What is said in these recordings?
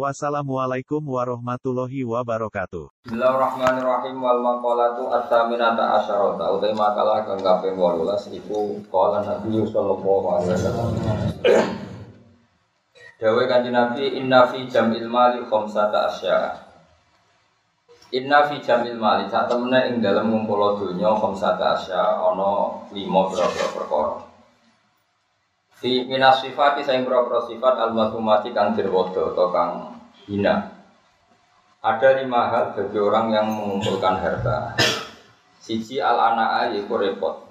Wassalamualaikum warahmatullahi wabarakatuh. Bismillahirrahmanirrahim wal maqalatu at-taminata asyarata utai makalah kang kaping 18 iku qala Nabi sallallahu alaihi wasallam. Dawe kanjeng Nabi inna fi jam'il mali khamsata asya. Inna fi jam'il mali sak temene ing dalem ngumpul donya khamsata asya ana 5 pira-pira perkara. Fi minas sifati saing pira sifat al-mazmumati kang dirwodo atau kang hina. Ada lima hal bagi orang yang mengumpulkan harta. Siji al anak yaitu repot.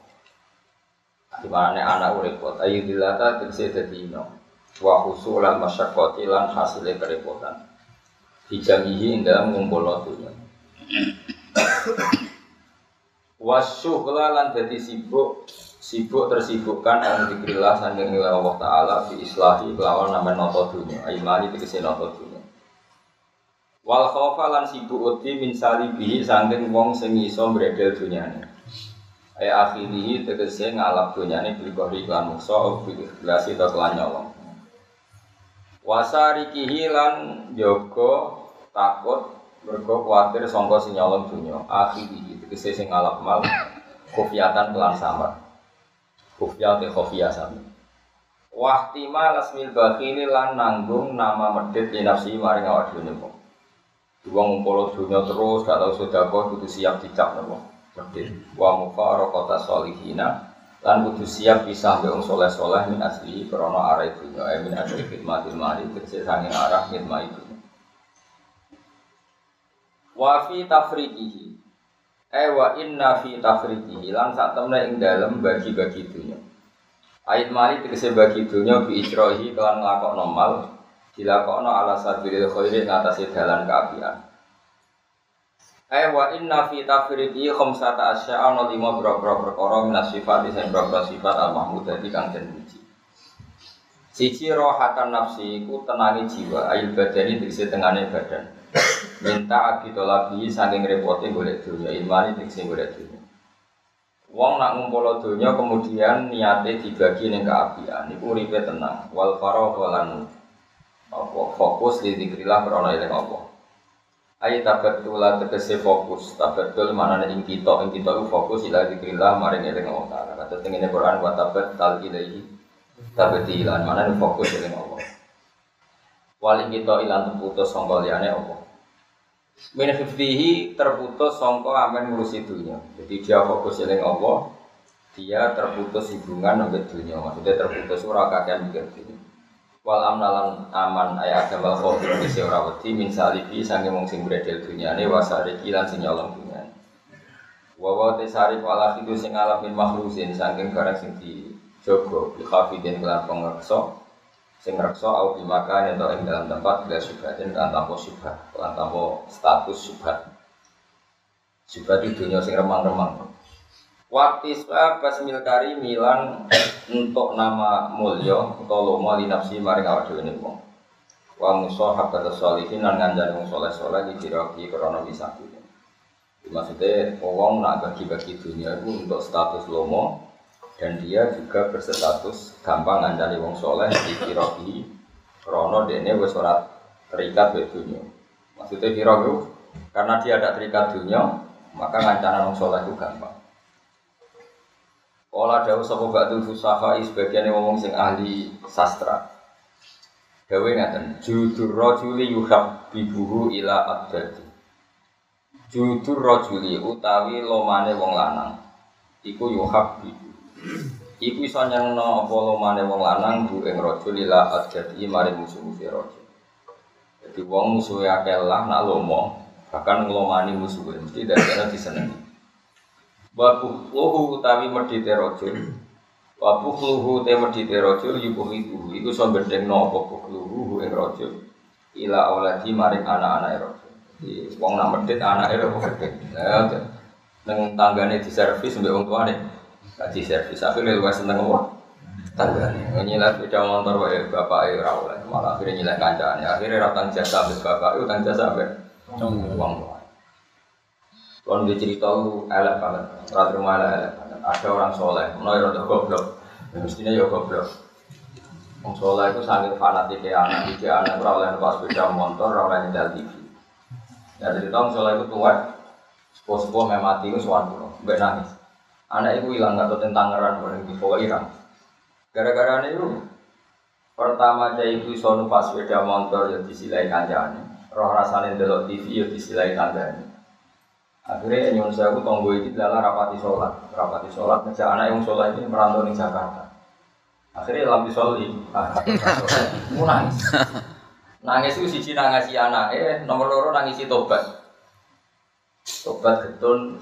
Di mana anak repot. Ayu dilata tegese dadi ino. Wa husulan masyaqqati lan hasilnya kerepotan. Dijamihi ing dalam ngumpul dunya. Wasyughla lan dadi sibuk sibuk tersibukkan an zikrillah sanjeng ila Allah taala fi islahi kelawan nama noto dunya aimani tegese noto dunya wal lan sibuk uti min salibihi sanjeng wong sing iso mbredel dunyane ay akhirihi tegese ngalap dunyane bil qori lan muksa bil ikhlasi nyolong. Wasarikihi lan jaga takut mergo kuatir sangka sing nyolong dunya akhirihi tegese sing ngalap mal kofiatan kelan samar Kufya te khofia sami. Wahtima lasmil bakhili lan nanggung nama medit li nafsi maring awak dhewe wong. Wong ngumpul dunya terus gak tau sedekah kudu siap dicap napa. Medit. Wa mufaraqata solihina lan kudu siap pisah mbek wong soleh-soleh min asli krana arah dunya eh min asli khidmatil mali tegese sanging arah khidmat itu. Wa fi Eh wa inna fi tafriqihi lan sak temne ing dalem bagi-bagi dunya. Ayat mali tegese bagi dunya bi ijrohi kelan nglakokno mal dilakokno ala sabilil khairi ngatasi dalan kaapian. Eh wa inna fi tafriqihi khamsata asya ana lima boro-boro perkara minas sifat sing boro sifat al mahmud dadi kang den puji. Siji rohatan nafsi iku tenangi jiwa, ayat badani tegese tengane badan minta abi tolabi saking repote golek dunia imani tegese golek dunia. Wong nak ngumpul dunia kemudian niate dibagi ning keapian. Niku uripe tenang. Wal faragh lan apa? Fokus di dikrilah krana eling apa? Ayat tabatul tegese fokus. Tabatul mana ing kita ing kita fokus ila dikrilah maring eling Allah taala. Kata tengene Quran wa tabat tal ilaihi tabatilan mana fokus eling Allah. Wali kita ilan terputus sangka liyane apa min hifdihi terputus songko amen ngurusi dunia. Jadi dia fokus eling Allah, dia terputus hubungan dengan dunia. Maksudnya terputus ora kakean mikir dunia. Wal amnalan aman ayat agama khauf isi ora wedi min salibi sange wong sing wasari kilan sing nyolong dunyane. Wa wa tesari wala khidu sing alamin saking barang sing dijogo bi khafidin kelan pengreksa sing reksa au bimakan atau ing dalam tempat bila subhatin kan tanpa subhat kan tanpa status subhat subhat itu dunia sing remang-remang. Waktiswa basmil kari milan untuk nama mulya atau lomo li nafsi maring awak dhewe wong. Wa musahab kata sholihin lan ngandani wong soleh-soleh di diraki krana bisa Maksudnya wong nak bagi-bagi dunia itu untuk status lomo dan dia juga berstatus gampang ngandani wong soleh di kirohi krono dene wis ora terikat be dunia maksudnya kirohi karena dia ada terikat dunia maka ngancana wong soleh itu gampang Ola dawu sapa ba'du fusaha sebagian ngomong sing ahli sastra. Dawe ngaten, judur rajuli yuhab bibuhu ila abdadi. Judur rajuli utawi lomane wong lanang. Iku yuhab bibu Iku iso nyangno apa lomane wong lanang bu ing raja lila adjati mari musuh-musuh raja. Jadi wong musuhe akeh lah nak lomo, bahkan nglomani musuhe mesti dadane disenengi. Wa luhu utawi medhite raja. Wa luhu te medhite raja yubuh itu iku iso bendengno apa luhu ing raja. Ila auladi maring anak-anak raja. Jadi wong nak medhit anake ora kok. Nah, nang tanggane diservis mbek wong tuane. Kaji servis akhirnya lu seneng apa? Tangga nih, nyilai sepeda motor wae bapak ya rawol, malah akhirnya nyilai kancane, akhirnya ratang jasa habis bapak, itu tang jasa habis uang. Kalau dia cerita lu elek banget, rata rumah elek elek banget. Ada orang soleh, menurut rada goblok, ya mestinya ya goblok. Wong soleh itu sangat fanatik ya anak, tiga anak ora oleh numpak sepeda motor, ora oleh nyetel TV. Ya jadi tahun soleh itu tua, sepuh-sepuh memati itu suatu, mbak nangis. Anak itu hilang tahu tentang ngeran, orang di bawah hilang. Gara-gara itu pertama cai itu iso numpak sepeda motor ya disilai kancane. Roh rasane delok TV ya disilai kancane. Akhirnya nyuwun sewu tonggo iki dalah rapati sholat, rapati sholat ngejak anak yang sholat ini merantau di Jakarta. Akhirnya lampi soli, mau nangis. Nangis itu siji nangisi anak, eh nomor loro nangisi tobat. Tobat getun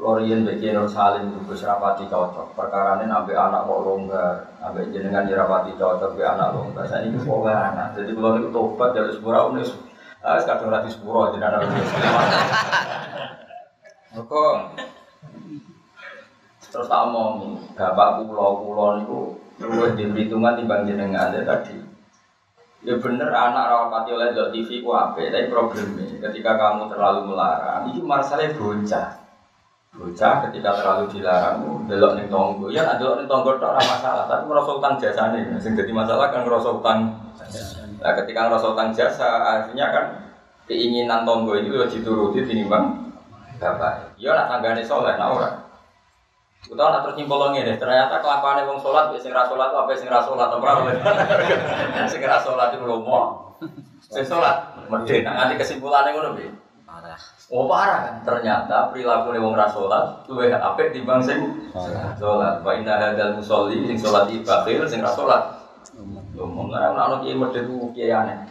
Lorien bagi Nur Salim Gus rapati cocok. Perkara ini ambil anak kok longgar, ambil jenengan di rapati cocok, ambil anak longgar. Saya ini kok anak. Jadi kalau itu tobat dari sepura unis, ah sekarang rati sepura jadi anak unis. Kok terus tak omong, bapak pulau pulau itu luwih di perhitungan timbang jenengan ya tadi. Ya bener anak rawati oleh TV ku apa, tapi problemnya ketika kamu terlalu melarang, itu masalahnya bocah. Bocah ketika terlalu dilarang, belok ning tonggo, ya ada ning tonggo tok ora masalah, tapi ngerasa utang jasa nih, sing jadi masalah kan ngerasa utang. Nah, ketika ngerasa utang jasa, artinya kan keinginan tonggo itu ya dituruti tinimbang bapak. Ya nak tanggane soleh, nak ora. Utawa nak terus nyimpul ngene, ternyata kelakuane wong salat wis sing salat apa sing salat ora oleh. Sing ra salat iku lomo. Sing salat medhe nak nganti kesimpulane ngono piye? Parah. Oh parah kan? Ternyata perilaku wong ra salat luwih apik timbang sing salat. Wa inna hadzal musolli sing salat iki bakhil sing ra salat. Lomo ora ana kiai medhe ku kiai aneh.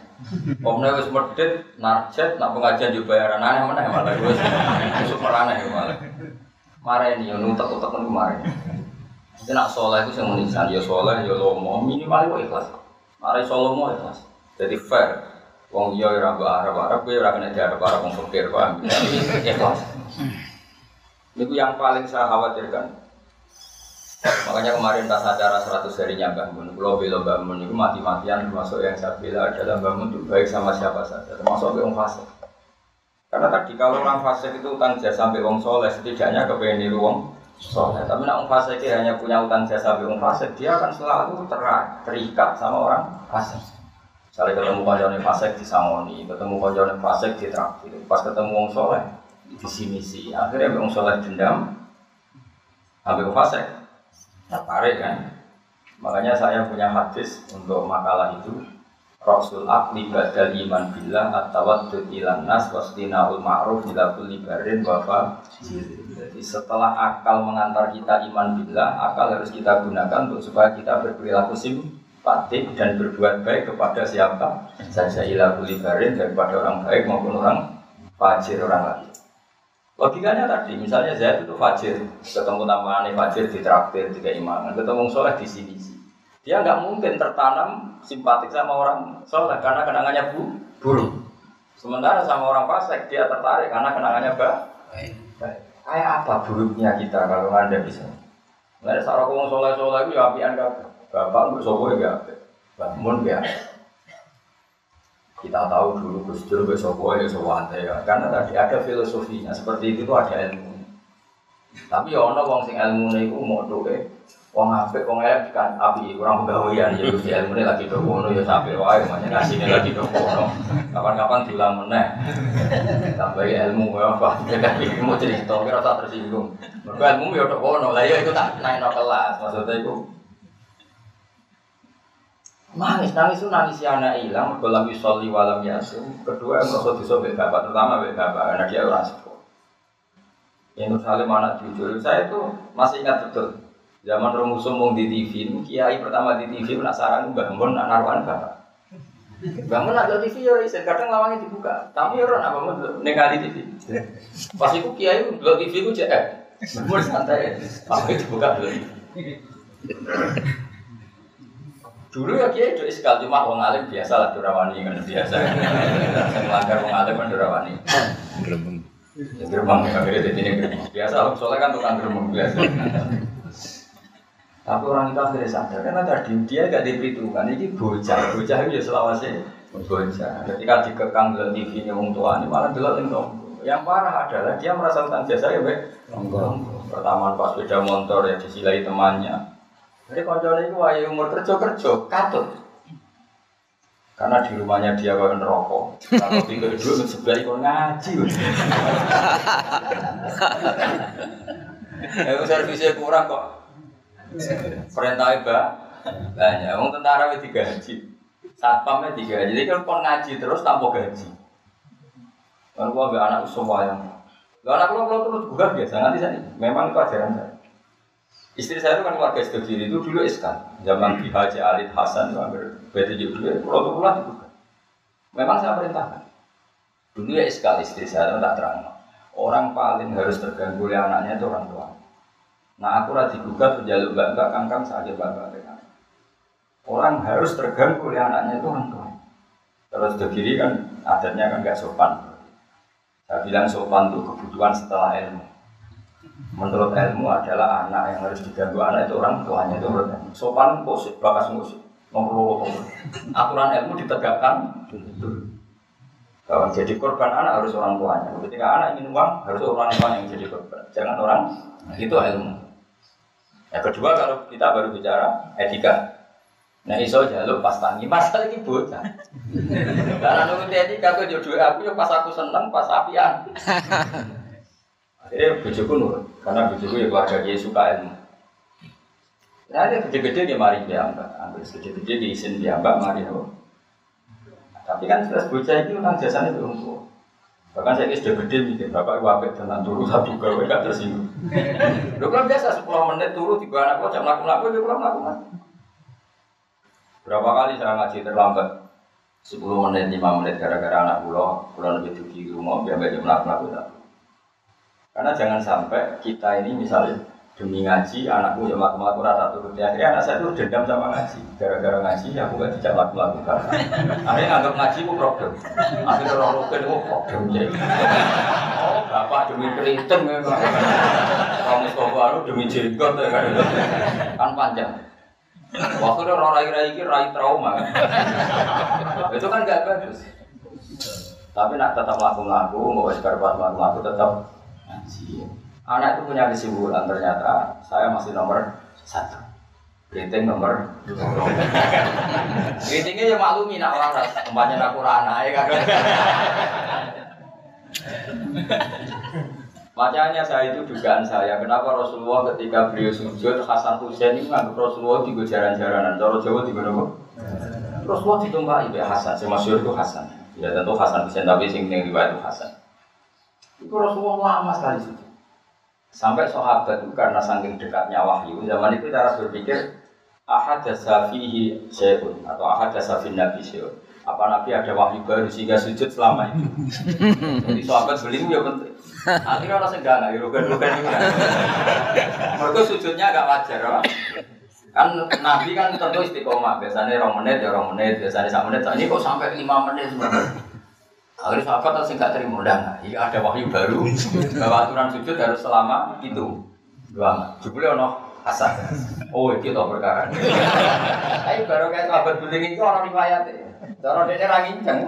Omne wis medhit narjet nak pengajian yo bayaran aneh meneh malah wis super aneh malah. Mareni yo nutek-utek mareni. Jadi nak soleh itu yang menisan, ya soleh, ya lomo, minimal itu ikhlas. Mari solomo ikhlas. Jadi fair. Wong iya ora mbok arep-arep, kowe ora kena diarep-arep wong fakir, paham? Tapi ikhlas. Itu yang paling saya khawatirkan. Makanya kemarin pas acara 100 harinya Mbah Mun, kalau bela Mbah Mun itu mati-matian termasuk yang saya bela adalah Mbah Mun itu baik sama siapa saja, termasuk orang fasik. Karena tadi kalau orang fasik itu utang jasa sampai wong soleh, setidaknya kepengen niru wong soleh. Tapi nak wong fasik hanya punya utang jasa sampai wong fasik, dia akan selalu terak, terikat sama orang fasik. Misalnya ketemu konjone fasik di Samoni, ketemu konjone fasik di traktir, pas ketemu wong soleh di sini sih, akhirnya wong soleh dendam, sampai wong fasik, tertarik kan. Makanya saya punya hadis untuk makalah itu. Rasul akli badal iman billah at-tawaddud ilan nas wastinaul ma'ruf ila kulli barin wa Jadi setelah akal mengantar kita iman billah, akal harus kita gunakan untuk supaya kita berperilaku simpatik dan berbuat baik kepada siapa saja ila kulli barin daripada orang baik maupun orang fajir orang lain. Logikanya tadi, misalnya Zaid itu fajir, ketemu tambahannya fajir di traktir, di keimanan, ketemu soleh di sini dia nggak mungkin tertanam simpatik sama orang soleh karena kenangannya bu buruk. Sementara sama orang fasik dia tertarik karena kenangannya baik. Kayak apa buruknya kita kalau anda bisa? Nggak ada sarang soleh soleh itu ya apian gak Bapak nggak sobo ya bangun ya. Kita tahu dulu Gus Dur ke sobo ya sobo ya. Karena tadi ada filosofinya seperti itu tuh ada ilmu. Tapi ya ono wong sing ilmu itu mau doa Wong apik wong elek kan api kurang pegawaian ya Gusti ilmune lagi do ngono ya sampe wae makanya ngasine lagi do ngono. Kapan-kapan diulang meneh. Tambah ilmu ya apa. Tapi mau cerita kira tak tersinggung. Mergo ilmu ya do ngono. Lah ya itu tak naikno kelas maksudnya itu Nangis, nangis itu nangis si anak hilang, mergo lam yusolli walam yasin. Kedua, merasa disobek bapak, terutama bapak bapak, karena dia orang sepuh. Yang Salim anak jujur, saya itu masih ingat betul. Zaman Romusum mau di TV, kiai pertama di TV penasaran Mbah Mun nak naruhan bapak. Mun nak TV ya kadang lawangnya dibuka. Tapi orang apa mau ningali TV. Pas itu kiai lo TV ku cek. Mun santai. Pas itu dibuka dulu. Dulu ya kiai jadi sekali cuma wong alim biasa lah durawani kan biasa. Saya melanggar wong alim kan durawani. Ya, Gerbang ya akhirnya jadi ini gerbang. Biasa soalnya kan tukang gerbang biasa. Tapi orang itu akhirnya sadar karena tadi dia gak diperhitungkan. Ini bocah, bocah itu ya selawasnya bocah. Ketika dikekang dalam TV nya orang tua ini malah delok itu. Yang parah adalah dia merasa utang jasa ya. Pertama pas sepeda motor ya disilai temannya. Jadi konconya itu wahai umur kerja kerja katut. Karena di rumahnya dia kau rokok. Kalau dulu sebelah itu ngaji. Ya servisnya kurang kok. Perintah mbak banyak. Wong tentara itu digaji. Satpamnya digaji. Jadi kan kon ngaji terus tanpa gaji. Kan gua anak semua yang Gak anak lo lo terus buka biasa nanti saya memang itu ajaran saya. Istri saya itu kan warga Kediri itu dulu iskan zaman Ki Haji Alid Hasan itu hampir BTJ dulu pulau itu dibuka. Memang saya perintahkan. Dulu ya iskal istri saya itu tak terang. Orang paling harus terganggu oleh anaknya itu orang tua. Nah aku rati gugat jaluk mbak mbak kangkang saja mbak mbak Orang harus terganggu oleh anaknya itu orang tua. Terus Kediri kan adatnya kan gak sopan. Saya bilang sopan itu kebutuhan setelah ilmu. Menurut ilmu adalah anak yang harus diganggu anak itu orang tuanya itu menurut ilmu. Sopan musik, bakas musik, nomor Aturan ilmu ditegakkan. Kalau jadi korban anak harus orang tuanya. Ketika anak ingin uang harus orang tuanya yang jadi korban. Jangan orang itu ilmu. Yang kedua kalau kita baru bicara etika, Nah iso jaluk pas tangi, masa lagi bocah. Karena nurut etika aku jodoh aku ya pas aku seneng, pas apian. Akhirnya bujuku nurut, karena bujuku ya keluarga dia suka ilmu. Nah, dia gede-gede dia mari mbak, ambil gede-gede di isin mbak mari apa. Tapi kan jelas bocah itu utang jasanya belum tua. Bahkan saya sudah gede mikir, bapak wabek tentang turu satu gawe gak tersinggung. Lu kan biasa 10 menit turu tiga anak kok jam laku-laku dia pulang lakukan. Berapa kali saya ngaji terlambat? 10 menit, 5 menit gara-gara anak pulau, pulau lebih tinggi rumah, biar jam laku-laku Karena jangan sampai kita ini misalnya demi ngaji, anakku jam laku-laku rata turun. Akhirnya anak saya itu dendam sama ngaji. Gara-gara ngaji, aku gak dijak laku-laku. Akhirnya nganggap ngaji itu problem. Akhirnya orang rukun itu problem. Oh, bapak demi keriting memang. Kamu sekolah demi jenggot ya kan. Kan panjang. Waktu itu orang rai-rai rai trauma itu kan gak bagus. Tapi nak tetap laku-laku, mau sekarang pas laku-laku tetap. Anak itu punya kesimpulan ternyata saya masih nomor satu. Rating nomor. Ratingnya ya maklumi nak waras. Tempatnya aku rana ya kan. Makanya saya itu dugaan saya, kenapa Rasulullah ketika beliau sujud Hasan Hussein ini menganggap Rasulullah di jaran-jaranan, cara Jawa di mana Rasulullah ditumpai ya Hasan, si masyur itu Hasan. Ya tentu Hasan Hussein tapi sing yang riwayat itu Hasan. Itu Rasulullah lama sekali sujud. Sampai sahabat itu karena saking dekatnya wahyu, zaman itu cara berpikir ahad fihi syai'un atau ahad fin nabi syai'un. Apa nabi ada wahyu baru sehingga sujud selama itu. Jadi sahabat beliau ya penting. Akhirnya orang enggak enggak rugen-rugen juga. Mereka sujudnya agak wajar, apa? Kan Nabi kan tentu istiqomah. Biasanya orang menit ya orang menit, biasanya satu menit. Ini kok sampai lima menit sebenarnya. Akhirnya sahabat harus enggak terima enggak. Iya ada wahyu baru bahwa aturan sujud harus selama itu. Dua. Jebule ono asal. Oh, itu tau perkara. Tapi baru kayak sahabat beling itu orang riwayat ya. Cara dia ra nginceng.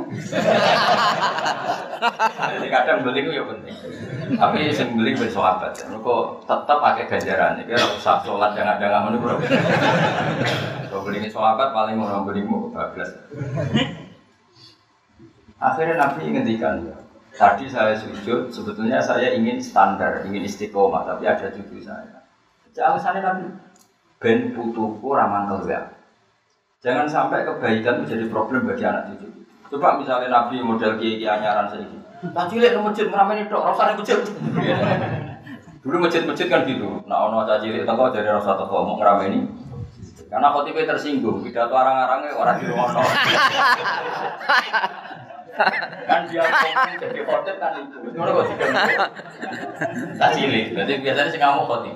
Jadi kadang beli itu ya penting. Tapi sing beli ben sahabat. Kok tetap pakai ganjaran iki ora usah salat jangan-jangan ngono bro. Kalau beli sahabat paling mau beli mau bablas. Akhirnya Nabi ngendikan, tadi saya sujud, sebetulnya saya ingin standar, ingin istiqomah, tapi ada cucu saya. Alasannya Nabi, ben putuku ramah keluar. Jangan sampai kebaikan itu jadi problem bagi anak cucu. Coba misalnya Nabi model kiai anyaran. Tak cilik nang masjid merameni tok, rasa masjid. Dulu masjid-masjid kan gitu. Nah ono caci cilik teko jadi rasa teko mau ini. Karena khotibnya tersinggung, pidato arang-arangnya orang di rumah kan dia ngomong jadi khotib kan itu. Ngono kok. Tak cilik. Berarti biasanya sih ngamuk khotib.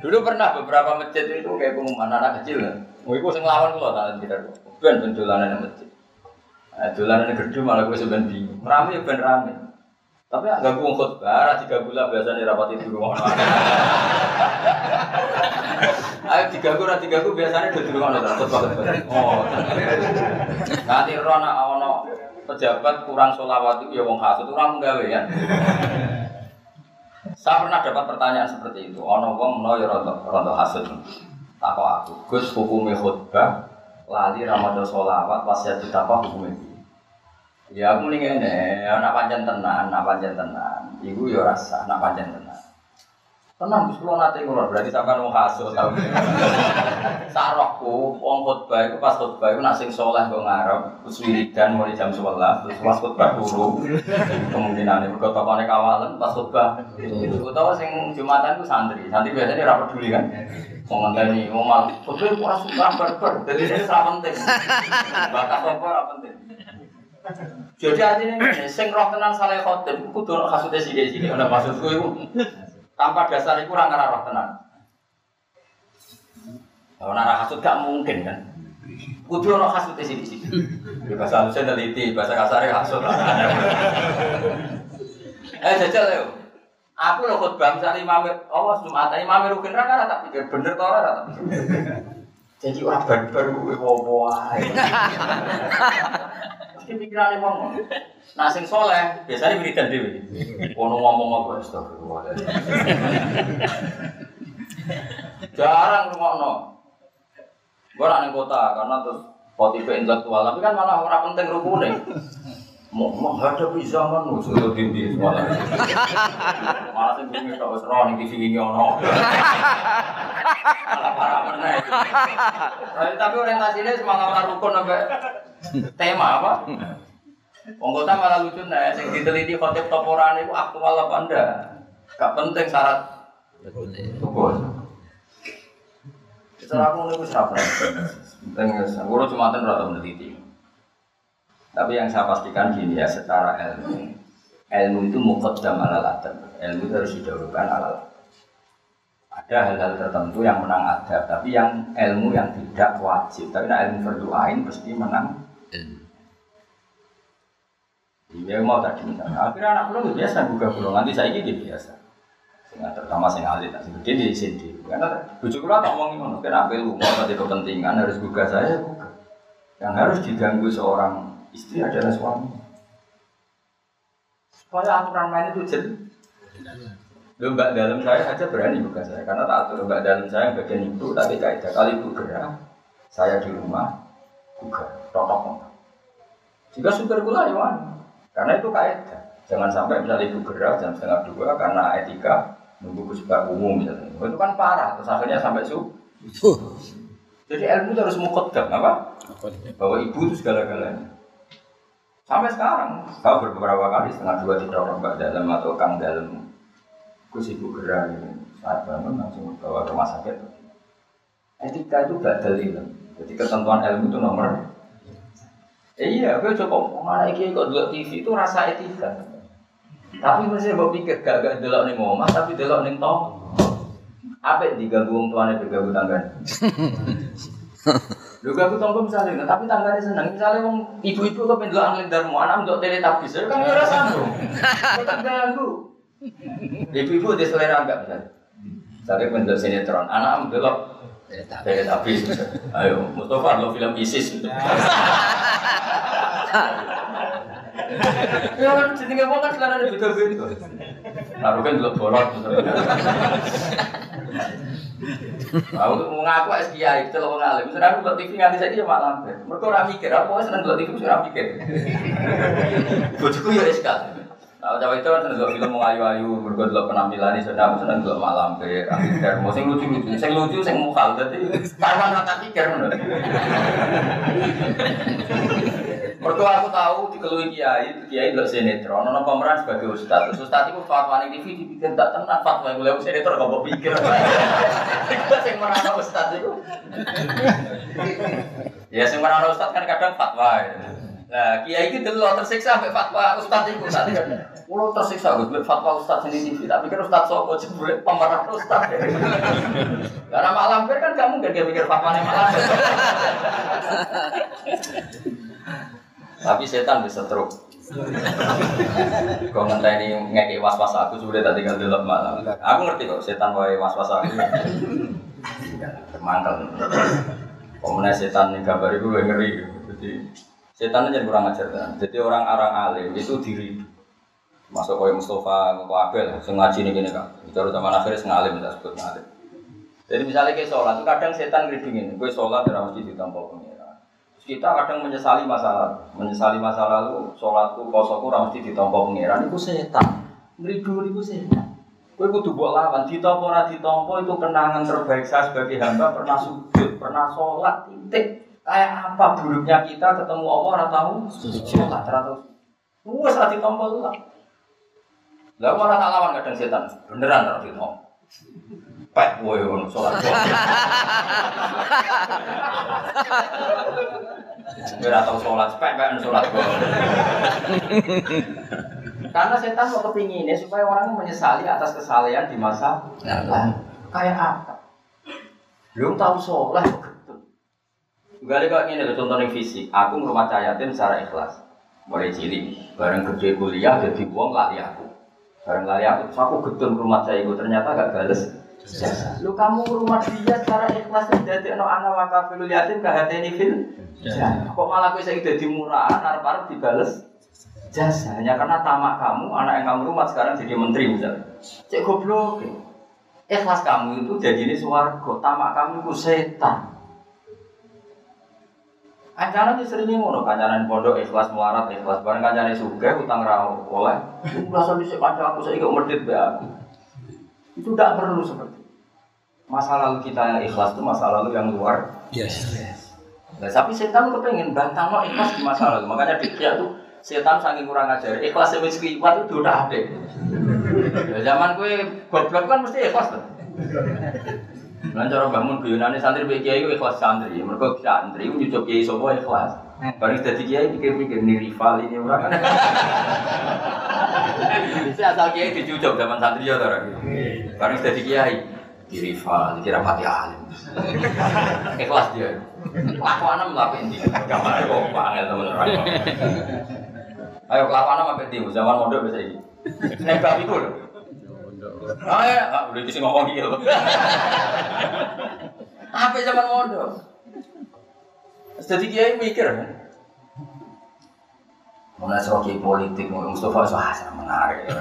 Dulu pernah beberapa masjid itu kayak pengumuman anak kecil. Mau ikut sing lawan kula tak tidak. Ben ben dolanan masjid. Nah, dolanan gedhe malah gue sebenarnya bingung. Rame ben rame. Tapi agak gue khutbah, tiga gula biasanya rapat itu rumah Ayo tiga gula, tiga gula biasanya di rumah khutbah. Oh, nanti rona ono pejabat kurang solawat itu ya wong hasut, kurang menggawe ya. Saya pernah dapat pertanyaan seperti itu. Ono wong no ya rontok rontok hasut. Takut aku, Gus hukumnya khutbah, lali ramadan solawat, wasiat kita apa hukumnya? Ya aku mending ini, anak panjang tenan, anak panjang tenan. Ibu ya rasa, anak panjang tenan. Tenang, Gus kalau nanti ngurus, berarti sampai mau hasil tahu. Sarokku, wong khutbah itu pas khutbah itu nasi soleh gue ngarep, terus wiridan mulai jam 11, terus pas khutbah dulu. Kemungkinan ini berkata konek kawalan pas khutbah. Gue tahu sing jumatan itu santri, santri biasanya rapat dulu kan. Mau ngenteni, mau mal, khutbah itu suka berber, jadi ini sangat penting. Bakat apa ora penting. Jadi artinya ini, sing roh tenan saleh khotib, kudu ono kasute sithik-sithik. Ana maksudku iku tanpa dasar iku ora ngarah roh tenan. Kalau nara hasud gak mungkin kan. Kudu kasute sithik-sithik. Di bahasa halusnya teliti, bahasa kasarnya hasud. Eh jajal yo. Aku lho khutbah misalnya imam Allah Jumat, imam rukin ra ora tak pikir bener ora tak. Jadi orang barbar gue ae. Mesti pikirannya ngomong. Nah sing soleh biasanya wiridan dhewe. Ono ngomong apa astagfirullah. Jarang rungokno. Gue nak ning kota karena terus motif intelektual, tapi kan malah orang penting rukune. Menghadapi zaman nu sudah dindi malah. Malah sing bumi tok wis roh ning TV wingi ono. Malah parah meneh. Tapi- orientasinya semangat rukun sampai tema apa? Wong kota malah lucu nih, sing diteliti khotib toporan itu aktual apa enggak? Gak penting syarat tubuh. Secara aku nih siapa? Penting, aku cuma ten rata meneliti. Tapi yang saya pastikan gini ya, secara ilmu, ilmu itu muqaddam ala adab. Ilmu itu harus didahulukan ala. Ada hal-hal tertentu yang menang adab, tapi yang ilmu yang tidak wajib. Tapi nah, ilmu berdoain pasti menang Iya mau tadi misalnya. Akhirnya anak pulau biasa buka pulau nanti saya gini biasa. Sehingga terutama sing alit, nah, sing di sini. Karena bujuk pulau tak ngomongin ngono. Kena apel mau tadi kepentingan harus buka saya buka. Yang harus diganggu seorang istri adalah suami. Supaya aturan main itu jelas. Mbak dalam saya aja berani buka saya karena tak atur mbak dalam saya bagian ibu tapi kaidah kali ibu gerak saya di rumah buka totok jika supir kula ya. Karena itu kaidah. Jangan sampai misalnya ibu gerak jam setengah dua karena etika nunggu kesukaan umum misalnya. Oh, Itu kan parah. Terus akhirnya sampai su. Jadi ilmu itu harus mukodam apa? Bahwa ibu itu segala-galanya. Sampai sekarang, saya beberapa kali setengah dua tidak orang mbak dalam atau kang dalam. Gus ibu gerak ini. Saat bangun langsung bawa ke rumah sakit. Etika itu badal ilmu. Jadi ketentuan ilmu itu nomor Eh, iya, gue coba mana iki kok delok TV itu rasa etika. Tapi masih mau pikir gak gak delok ning omah tapi delok ning tong. Apa yang diganggu wong tuane diganggu tangga? Lu ganggu tonggo misalnya, tapi tangganya seneng. Misalnya wong ibu-ibu kok pendelok angin darmo, anak untuk teletabis, kan ora sambung. Kok ganggu. Ibu-ibu di selera enggak misalnya. Misalnya pendelok sinetron, anak mendelok teletabis. Ayo, Mustafa lo film ISIS. Ya kan jenenge wong kan selera beda-beda. Lalu kan delok bolot. Aku mau ngaku es kiai, celok wong alim. Misalnya aku TV nganti saiki ya mak lambe. Mergo ora mikir, aku seneng delok TV wis ora mikir. Bojoku ya es. Nah, cawe itu kan delok film ayu-ayu, mergo delok penampilan sudah aku seneng delok mak lambe. Mikir, mau sing lucu-lucu, sing lucu sing mukal dadi karwan rata pikir ngono. Mergo aku tahu dikeluhi kiai, kiai delok sinetron, ono pemeran sebagai ustaz. Terus ustaz itu fatwa ning TV dibikin tak tenan fatwa yang mulai sinetron gak mau pikir. Iku sing merano ustaz itu. Ya sing merano ustaz kan kadang fatwa. ya. Nah, kiai iki delok tersiksa sampai fatwa saat itu. Kulo tersiksa mbek fatwa ustaz ini TV, tapi kan ustaz sapa jebule pemeran ustaz. Karena malam kan gak mungkin dia pikir fatwane malam. Tapi setan bisa truk. Kau ngenteni ngekek was-was aku sudah tak tinggal delok malam. Aku ngerti kok setan wae was-was aku. Termantel. Pemenang setan yang gambar itu gue ngeri. Jadi setan aja kurang ajar kan. Jadi orang orang alim itu diri. Masuk kau Mustafa, kau Abel, sengaja nih gini kan. Bicara zaman akhirnya sengalim, tidak sebut ngalim. Jadi misalnya kayak sholat, kadang setan ngeribingin, gue sholat dalam masjid ditampol pengira. Kita kadang menyesali masalah, menyesali masa lalu, sholatku, kosoku, mesti ditampol pengira. Itu setan, ngeridu itu setan. Gue kudu buat lawan, ditompo ora ditompo itu kenangan terbaik saya sebagai hamba pernah sujud, pernah sholat, titik. Kayak apa buruknya kita ketemu Allah ora tahu sholat, ora tahu. Wes ora ditompo lah. Lah malah tak lawan kadang setan, beneran ora ditompo pek kowe ngono salat. Ora tau salat pek pek salat Karena setan mau kepinginnya supaya orang menyesali atas kesalahan di masa lalu. Kayak apa? Belum tahu sholat Gak ada kok ini contohnya fisik. Aku merumah cahayatin secara ikhlas. Mulai cilik, bareng gede kuliah, jadi uang lari aku. Bareng lari aku, terus aku gedung rumah saya itu ternyata gak bales Lu kamu rumah dia secara ikhlas jadi no anak wakafilul yatim ini fil Kok malah gue saya jadi murah, arep-arep dibales jasa hanya karena tamak kamu anak yang kamu rumah sekarang jadi menteri misalnya. Cek goblok. Ikhlas kamu itu jadi ini suwargo, tamak kamu itu setan. Kancanan itu sering ngono, kancanan pondok ikhlas melarat, ikhlas bareng kancanan suga, utang rawo oleh. Merasa bisa kanca aku saya ikut medit be aku. Itu tidak perlu seperti itu. Masa lalu kita yang ikhlas itu masa lalu yang luar. Yes. yes. Nah, tapi setan kepengen bantang no ikhlas di masa lalu. Makanya dia tuh setan saking kurang ajar. Ikhlas yang wis kliwat itu udah ada. Ya, zaman gue goblok kan mesti ikhlas tuh. Lan cara bangun guyonane santri mbek kiai ikhlas santri. Mergo santri nyucuk kiai sapa ikhlas. Bareng dadi kiai pikir-pikir nih rival ini orang. Bisa asal kiai dicucuk zaman santri ya ora. Bareng dadi kiai di rival, dikira pati alim. Ikhlas dia. Kelakuan melakukan ini. Gambar kok panggil teman-teman. Ayo kelakuan apa di zaman mondok bisa ini. Nembak itu loh. Ah ya, ah, udah kisah ngomong gitu. Apa zaman mondok? Jadi kiai mikir kan. Mulai seroki politik, Mustafa wah menarik.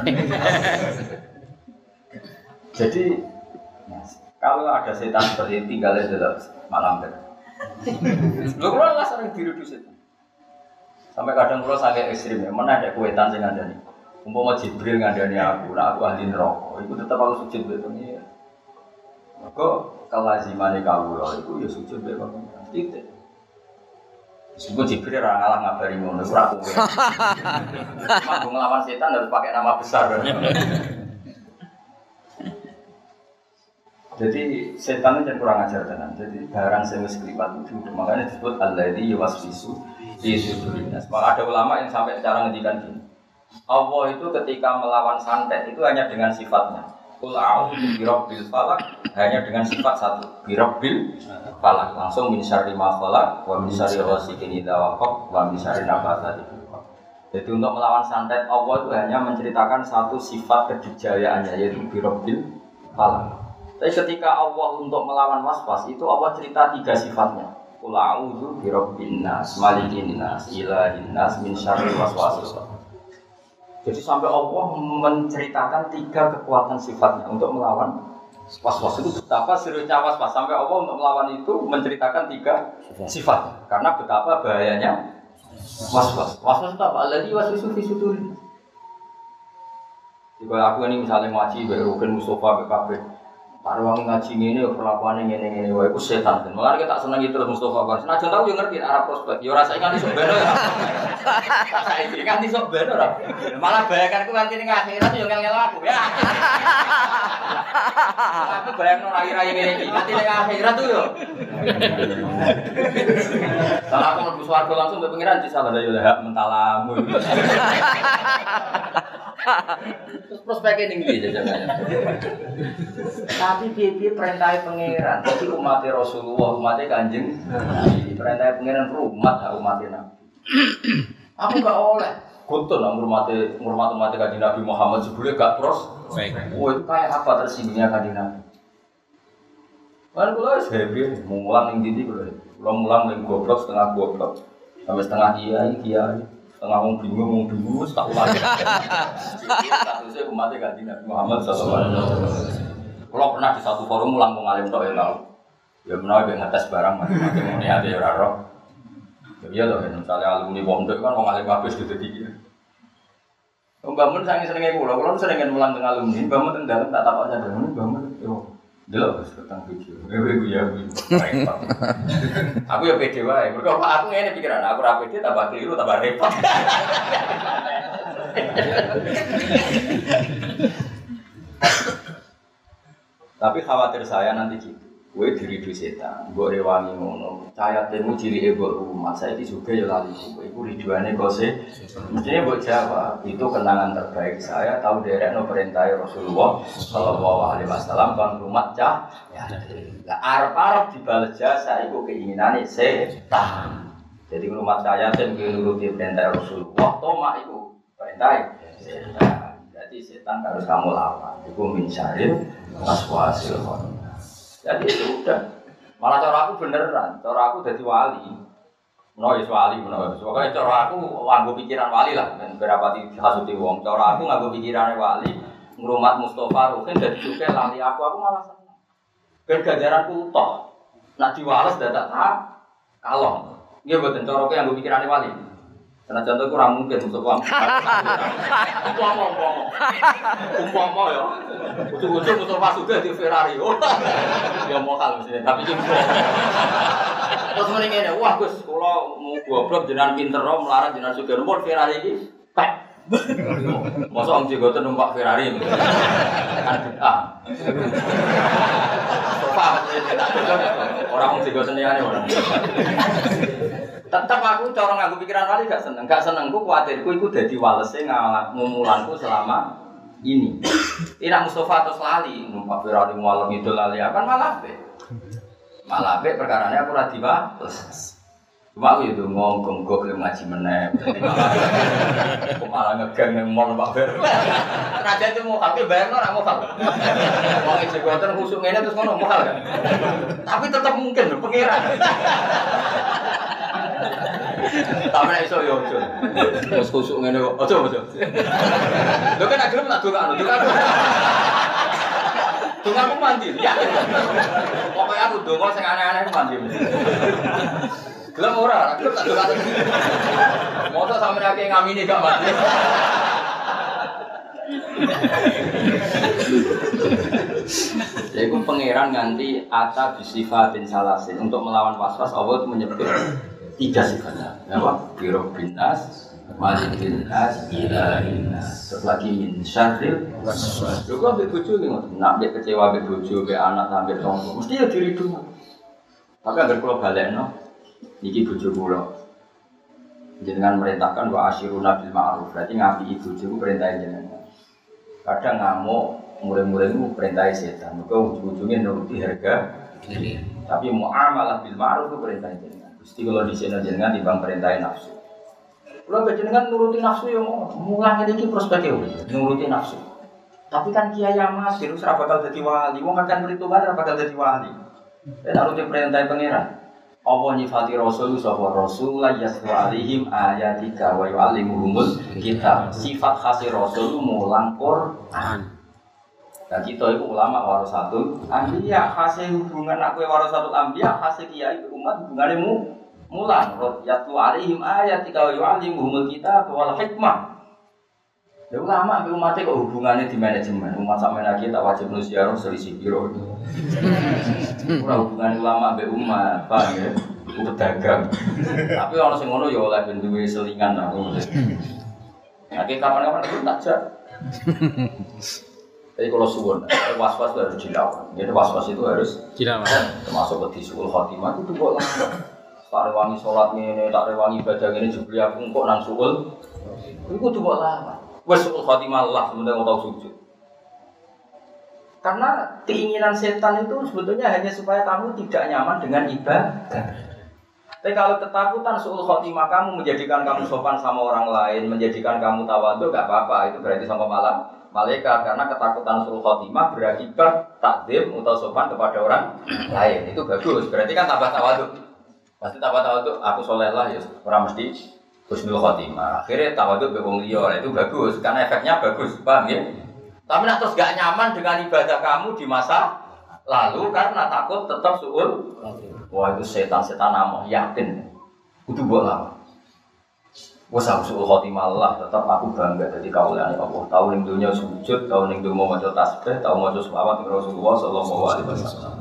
Jadi kalau ada setan seperti ini tinggal di dalam malam ber. Lu kalau nggak sering di setan. Sampai kadang kalau sakit ekstrim ya, mana ada kuetan sing ada nih. Umpama Jibril ngandani aku, nah aku ahli neraka, itu tetap aku sujud be pengira. Maka kelaziman kawula itu ya sujud be pengira. Titik. Meskipun Jibril orang ngalah ngabari ngono, ora kowe. Mampu ngelawan setan harus pakai nama besar. Jadi setan itu kurang ajar tenan. Jadi barang sing wis klipat itu makanya disebut alladzi yuwaswisu fi sudurin nas. Ada ulama yang sampai cara ngendikan gini. Allah itu ketika melawan santet itu hanya dengan sifatnya. Kul a'udzu birabbil falak hanya dengan sifat satu, birabbil falak. Langsung min syarri ma falak wa min syarri ghasikin idza waqab wa min syarri Jadi untuk melawan santet Allah itu hanya menceritakan satu sifat kejujayaannya yaitu birabbil falak. Tapi ketika Allah untuk melawan waswas itu Allah cerita tiga sifatnya. Qul a'udzu birabbin nas, malikin nas, ilahin nas, min syarri waswasis. Jadi sampai Allah menceritakan tiga kekuatan sifatnya untuk melawan waswas. Itu betapa seriusnya waswas. Sampai Allah untuk melawan itu menceritakan tiga sifat. karena betapa bahayanya waswas. Waswas itu apa? Lagi waswisu fi suduri. Jika aku ini misalnya ngaji berukin Mustafa BKB Para wong ngaji ini, perlakuan ini, ini, ini, wah, itu setan. Dan malah kita senang itu Mustafa Bar. Nah, tahu yang ngerti arah prospek. Ya rasa ingat sok beno ya. Rasa ingat sok beno lah. Malah bayangkan aku nanti ning akhirat yo ngel-ngel aku ya. Aku bayang nang rai-rai ngene nanti ning akhirat tuh yo. Kalau aku swarga langsung mbek pengiran disalah yo hak mentalamu. Terus prospeknya tinggi jajangannya. Tapi dia perintah pangeran. Jadi umat Rasulullah, umatnya kanjeng. Perintah pangeran umat, umatnya nabi. Aku gak oleh. Foto lah ngurmati ngurmati mati kaji Nabi Muhammad sebelumnya gak pros. Wah itu kayak apa tersinggungnya kaji Nabi? Kan kula wis happy, mulang ning ndi kula. Kula mulang ning goblok setengah goblok. Sampai setengah kiai kiai. Setengah wong bingung wong wis tak ulangi. Statusnya umat kaji Nabi Muhammad sallallahu. Kalau pernah di satu forum mulang wong alim tok ya tau. Ya menawa ben ngetes barang macam-macam ngene ate ya ora. Ya iya loh, misalnya alumni pondok kan wong alim habis gitu tinggi. Mbak Mun sange senenge kula, kula sering mulang teng alumni, Mbak Mun dalem tak takok sadar, Mbak Mun Delok wis tentang video. Ewe ku ya ku. Aku ya pede wae. Mergo aku ngene pikiran, aku ra pede tambah keliru tambah repot. Tapi khawatir saya nanti gitu. Gue diri di setan, gue rewangi ngono. Cahaya temu ciri ego rumah saya itu juga ya lali. Gue itu riduannya kose. Mestinya buat Jawa itu kenangan terbaik saya. Tahu derek no perintah Rasulullah Shallallahu Alaihi Wasallam kan rumah cah. Ya, lah arab arab dibalas jasa keinginan setan. Jadi rumah saya dan nuruti perintah Rasulullah. Toma itu perintah setan. Jadi setan harus kamu lawan. Itu min syaril waswasil khatim. Jadi itu udah. Malah cara aku beneran, cara aku jadi wali. Menawa wali, menawa Pokoknya cara aku pikiran wali lah, dan berapa di hasuti wong. Cara aku nganggo pikiran wali, ngrumat Mustafa Rukin dan juga lali aku, aku malah seneng. Ben ganjaranku toh. Nak diwales dadak tak kalong. Nggih mboten cara aku nganggo pikiran wali. Karena contoh kurang mungkin untuk uang. Umpama, umpama, umpama ya. Ujung-ujung Mustafa sudah di Ferrari. Oh, ya mau kalau sih, tapi cuma. Terus mending ini, wah Gus, kalau mau goblok jenengan pinter rom, melarang jenengan sudah nomor Ferrari ini, pek. Masa om Jigoten numpak Ferrari kan bid'ah. Orang om Jigoten ini orang. Tetap aku cara nganggo pikiran kali gak seneng, gak seneng ku kuatirku iku dadi walese ngumulanku selama ini. Ina Mustafa terus lali, numpak Ferrari malam itu lali kan malah be. Malah be perkarane aku ora diwales. Cuma aku itu ngomong gue belum ngaji meneh. Aku malah ngegang yang mall Pak Ber. Raja itu mau tapi bayar nggak mau kalau. Mau kuatan khusuk ini terus ngono mau kan. Tapi tetap mungkin pengiran. Tapi nek iso yo ojo. Wis khusuk ngene kok. Ojo ojo. Lho kan akhirnya tak dongakno, dongakno. Dongakku mandi. Ya. Pokoknya aku dongo sing aneh-aneh mandi. Gelem ora, aku tak dongakno. Mosok sampe akeh ngamini gak mandi. Jadi pangeran nganti ata bisifatin salasin untuk melawan was-was Allah itu menyebut tiga sifatnya. Apa? Biro binas, malikin nas, ilahin nas. Terus lagi min syarril waswas. Lho kok ambek bojo ki ngoten. Nak ambek kecewa ambek bojo, ambek anak ambek tonggo, mesti ya diri dulu. Tapi agar kula balekno, iki bojo kula. Jenengan merintahkan wa asyiruna bil ma'ruf. Berarti ngapi ibu bojo perintah jenengan. Kadang ngamuk, murid-muridmu perintah setan. Maka ujung-ujungnya nuruti harga diri. Tapi muamalah bil ma'ruf itu perintah jenengan. Gusti kalau di sini jenengan timbang perintah nafsu. Kalau jenengan nuruti nafsu ya mau mulang ini prospeknya nuruti nafsu. Tapi kan kiai yang masih harus bakal jadi wali. Wong akan perhitungan bakal jadi wali. Dan nuruti perintah pangeran. Allah nyifati Rasul sapa Rasul la yasru alaihim ayatika wa yu'allimuhumul kitab. Sifat khas Rasul mulang Quran. Nah kita itu ulama warasatul ambiya khasih hubungan aku warasatul ambiya khasih kiai umat hubungannya mu mulang yatlu alaihim ayatika wa yu'allimuhumul kitab wal hikmah. Ya ulama ambil umatnya kok hubungannya di manajemen umat sama lagi tak wajib manusia selisih biro. Hubungan ulama ambil umat, paham ya? Itu pedagang. Tapi orang sing ngono ya oleh ben duwe selingan aku. Nah, kapan-kapan aku tak. Jadi kalau suwon, was-was harus dilawan. Jadi was-was itu harus Dilawan. termasuk ke suul khotimah itu kok langsung. Tak rewangi sholat ini, tak rewangi ibadah ini juga aku kok nang suul. Itu tuh kok lawan. Wes suul khotimah Allah sebenarnya mau tahu sujud. Karena keinginan setan itu sebetulnya hanya supaya kamu tidak nyaman dengan ibadah. Tapi kalau ketakutan suul khotimah kamu menjadikan kamu sopan sama orang lain, menjadikan kamu tawadhu gak apa-apa, itu berarti sama malam malaikat karena ketakutan suul khotimah berakibat takdim atau sopan kepada orang lain. Itu bagus, berarti kan tambah tawadhu. Pasti tambah tawadhu, aku soleh lah ya, orang mesti husnul khotimah. Akhirnya tawadhu be wong liya, itu bagus karena efeknya bagus, paham ya? Tapi nak terus gak nyaman dengan ibadah kamu di masa lalu karena takut tetap suul Wah itu setan-setan nama yakin. Itu buat lama. Wes aku suul khotimah tetap aku bangga jadi kaulan Allah. Tahu ning dunia sujud, tahu ning dunia mau tasbih, tahu mau selawat ke Rasulullah sallallahu alaihi wasallam.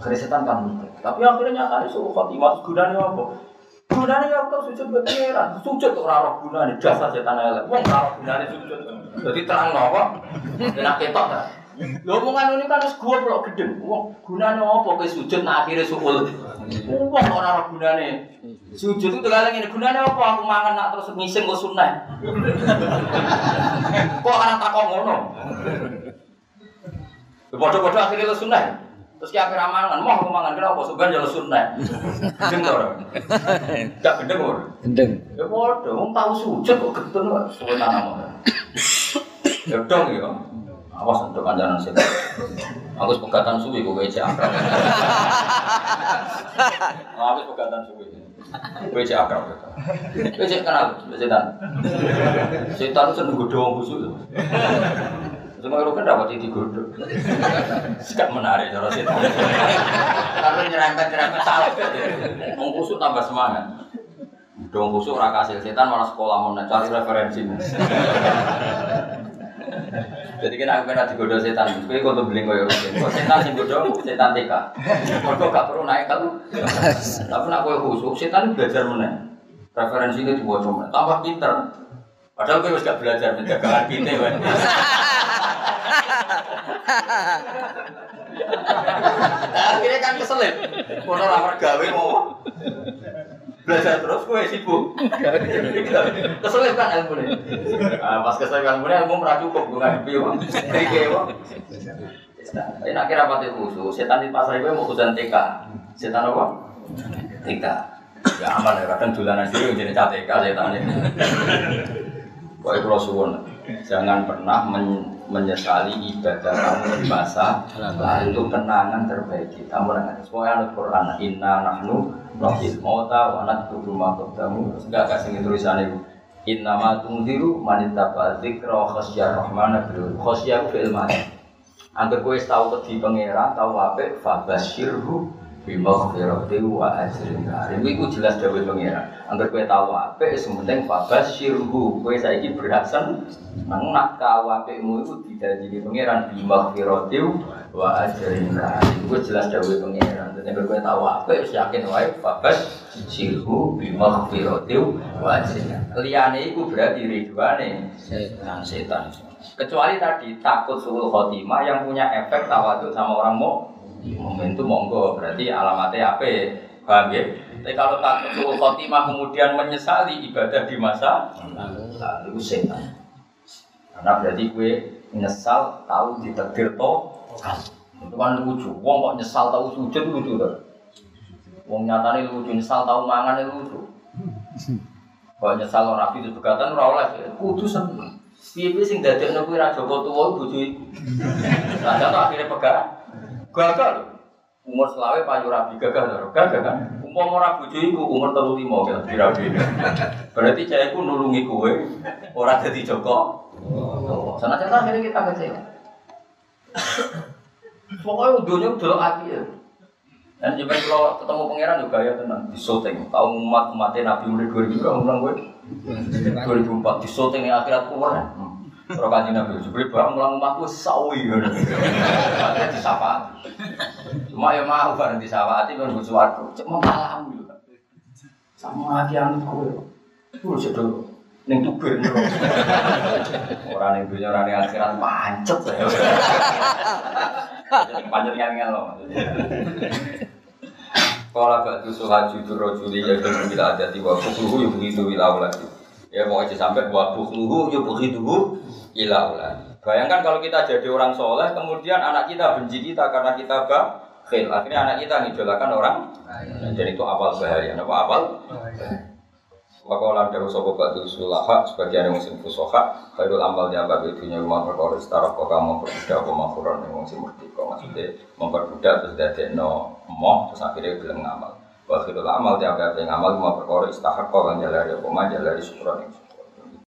Akhirnya setan kan Tapi akhirnya nyata suul khotimah gunanya apa? Gunanya ya aku sujud buat pangeran. Sujud ora roh gunane dasar setan elek. Wong ora roh gunane sujud. Jadi terang apa? Enak ketok ta. Lho omongan ini kan wis gua blok gedeng. Wong gunane apa kowe sujud nak akhire suul. Wong ora ora gunane. Sujud itu kali ngene gunane apa aku mangan nak terus ngising kok sunah. Kok ora takok ngono. Padha-padha akhirnya lu sunah. Terus ki akhir mangan, mau aku mangan kira apa segan jalan sunah. Gendeng to ora? Gak gendeng ora? Gendeng. Ya padha, wong tau sujud kok gedeng kok tanam. Ya dong ya. Awas untuk kancanan setan. Aku pegatan suwi kok wece akrab. Aku pegatan suwi. Wece akrab. Wece kenal setan. Setan itu seneng godho wong busuk. Cuma kalau kan dapat itu godho. Sikap menarik cara setan. Kalau nyerempet-nyerempet salah. Wong busuk tambah semangat. Dong busuk ora kasil setan malah sekolah mau cari referensi. Jadi kan aku pernah digoda setan, kowe kok tuh beli koyo. Kok setan sing goda setan TK. Mergo gak perlu naik kalau. Tapi nak kowe khusus setan belajar meneh. Itu dibaca meneh. Tambah pinter. Padahal kowe wis gak belajar penjagaan kita kan. Akhirnya kan keselip. Kono ora gawe mau belajar terus gue sibuk. Keselip kan ilmu nih ah, pas keselip ilmu nih ilmu merah cukup gue nggak tiga uang ini akhirnya apa khusus setan di pasar gue mau khusus TK setan apa? TK ya aman ya kadang dolanan dulu jadi TK setan ini. Kau itu suwun, jangan pernah men menyesali ibadah kamu di masa lalu kenangan terbaik kita. Nanti semua Al-Quran Inna nahnu Rohil mauta wanat kudu makhluk tamu Enggak kasih tulisan itu. Inna ma tungdiru manitaba zikra khasyar rahmana bil khasyar fil mani Angger kowe tau wedi pangeran tau apik fabasyirhu bimaghfirati wa ajrin karim iku jelas dawuh pangeran. Angger kowe tau apik sementing fabasyirhu kowe saiki berhasil nang nak tau apikmu iku didadi pangeran. Bimaghfirati wa ajrin karim iku jelas dawuh pangeran. Dadi angger tau apik wis yakin wae fabasyirhu bimaghfirati wa ajrin liyane iku berarti ridwane setan setan. Kecuali tadi takut suul khotimah yang punya efek tawaduk sama orang mau momentum monggo berarti alamatnya apa paham ya? Tapi kalau takut suul khotimah kemudian menyesali ibadah di masa lalu setan. Karena berarti gue nyesal tahu ditakdir to? Itu kan lucu. Wong kok nyesal tahu sujud lucu tuh wong nyatane lucu nyesal tahu mangan itu lucu. Kok nyesal orang rapi itu begatan ora oleh kudu seneng. Piye-piye sing dadekno kuwi ra Joko tuwa bojo iku? Raja akhirnya pegang gagal umur selawe payu rabi gagal lho gagal kan umpama ora bojo iku umur 35 kan dirabi berarti jayaku nulungi kowe ora dadi Joko Oh, sana sana akhirnya kita kecewa. Pokoknya dunia udah hati ya. Dan juga kalau ketemu pangeran juga ya tenang di syuting. Tahu umat umatnya Nabi mulai 2000 berapa ulang gue? 2004 di syuting yang akhirat keluar. Kalau kaji Nabi Jibril barang ulang umatku sawi ya. Akhirnya disapa. Cuma ya mau bareng disapa hati kan bersuatu. Cuma malam gitu. Sama lagi yang itu. Dulu sedang Neng tubir nih. Orang yang dunia orang yang akhirat pancet pancet ngel loh. Kalau gak tuh suhaju itu rojuli ya dan bila ada tiwa bukluhu ya begitu bila lagi. Ya mau aja sampai wa bukluhu ya begitu ila lagi. Bayangkan kalau kita jadi orang soleh, kemudian anak kita benci kita karena kita Khil. Akhirnya anak kita ngidolakan orang. Dan itu apal bahaya. Apa apal? Wakolan dari sopo batu sulaha sebagian yang musim fusoha Khairul amal itu nya rumah perkara setara kok kamu memperbudak mafuran yang musim merdeka maksudnya memperbudak terus dari no moh terus akhirnya bilang ngamal Wa amal di abad yang ngamal rumah perkara istahak kok kan apa mah jalari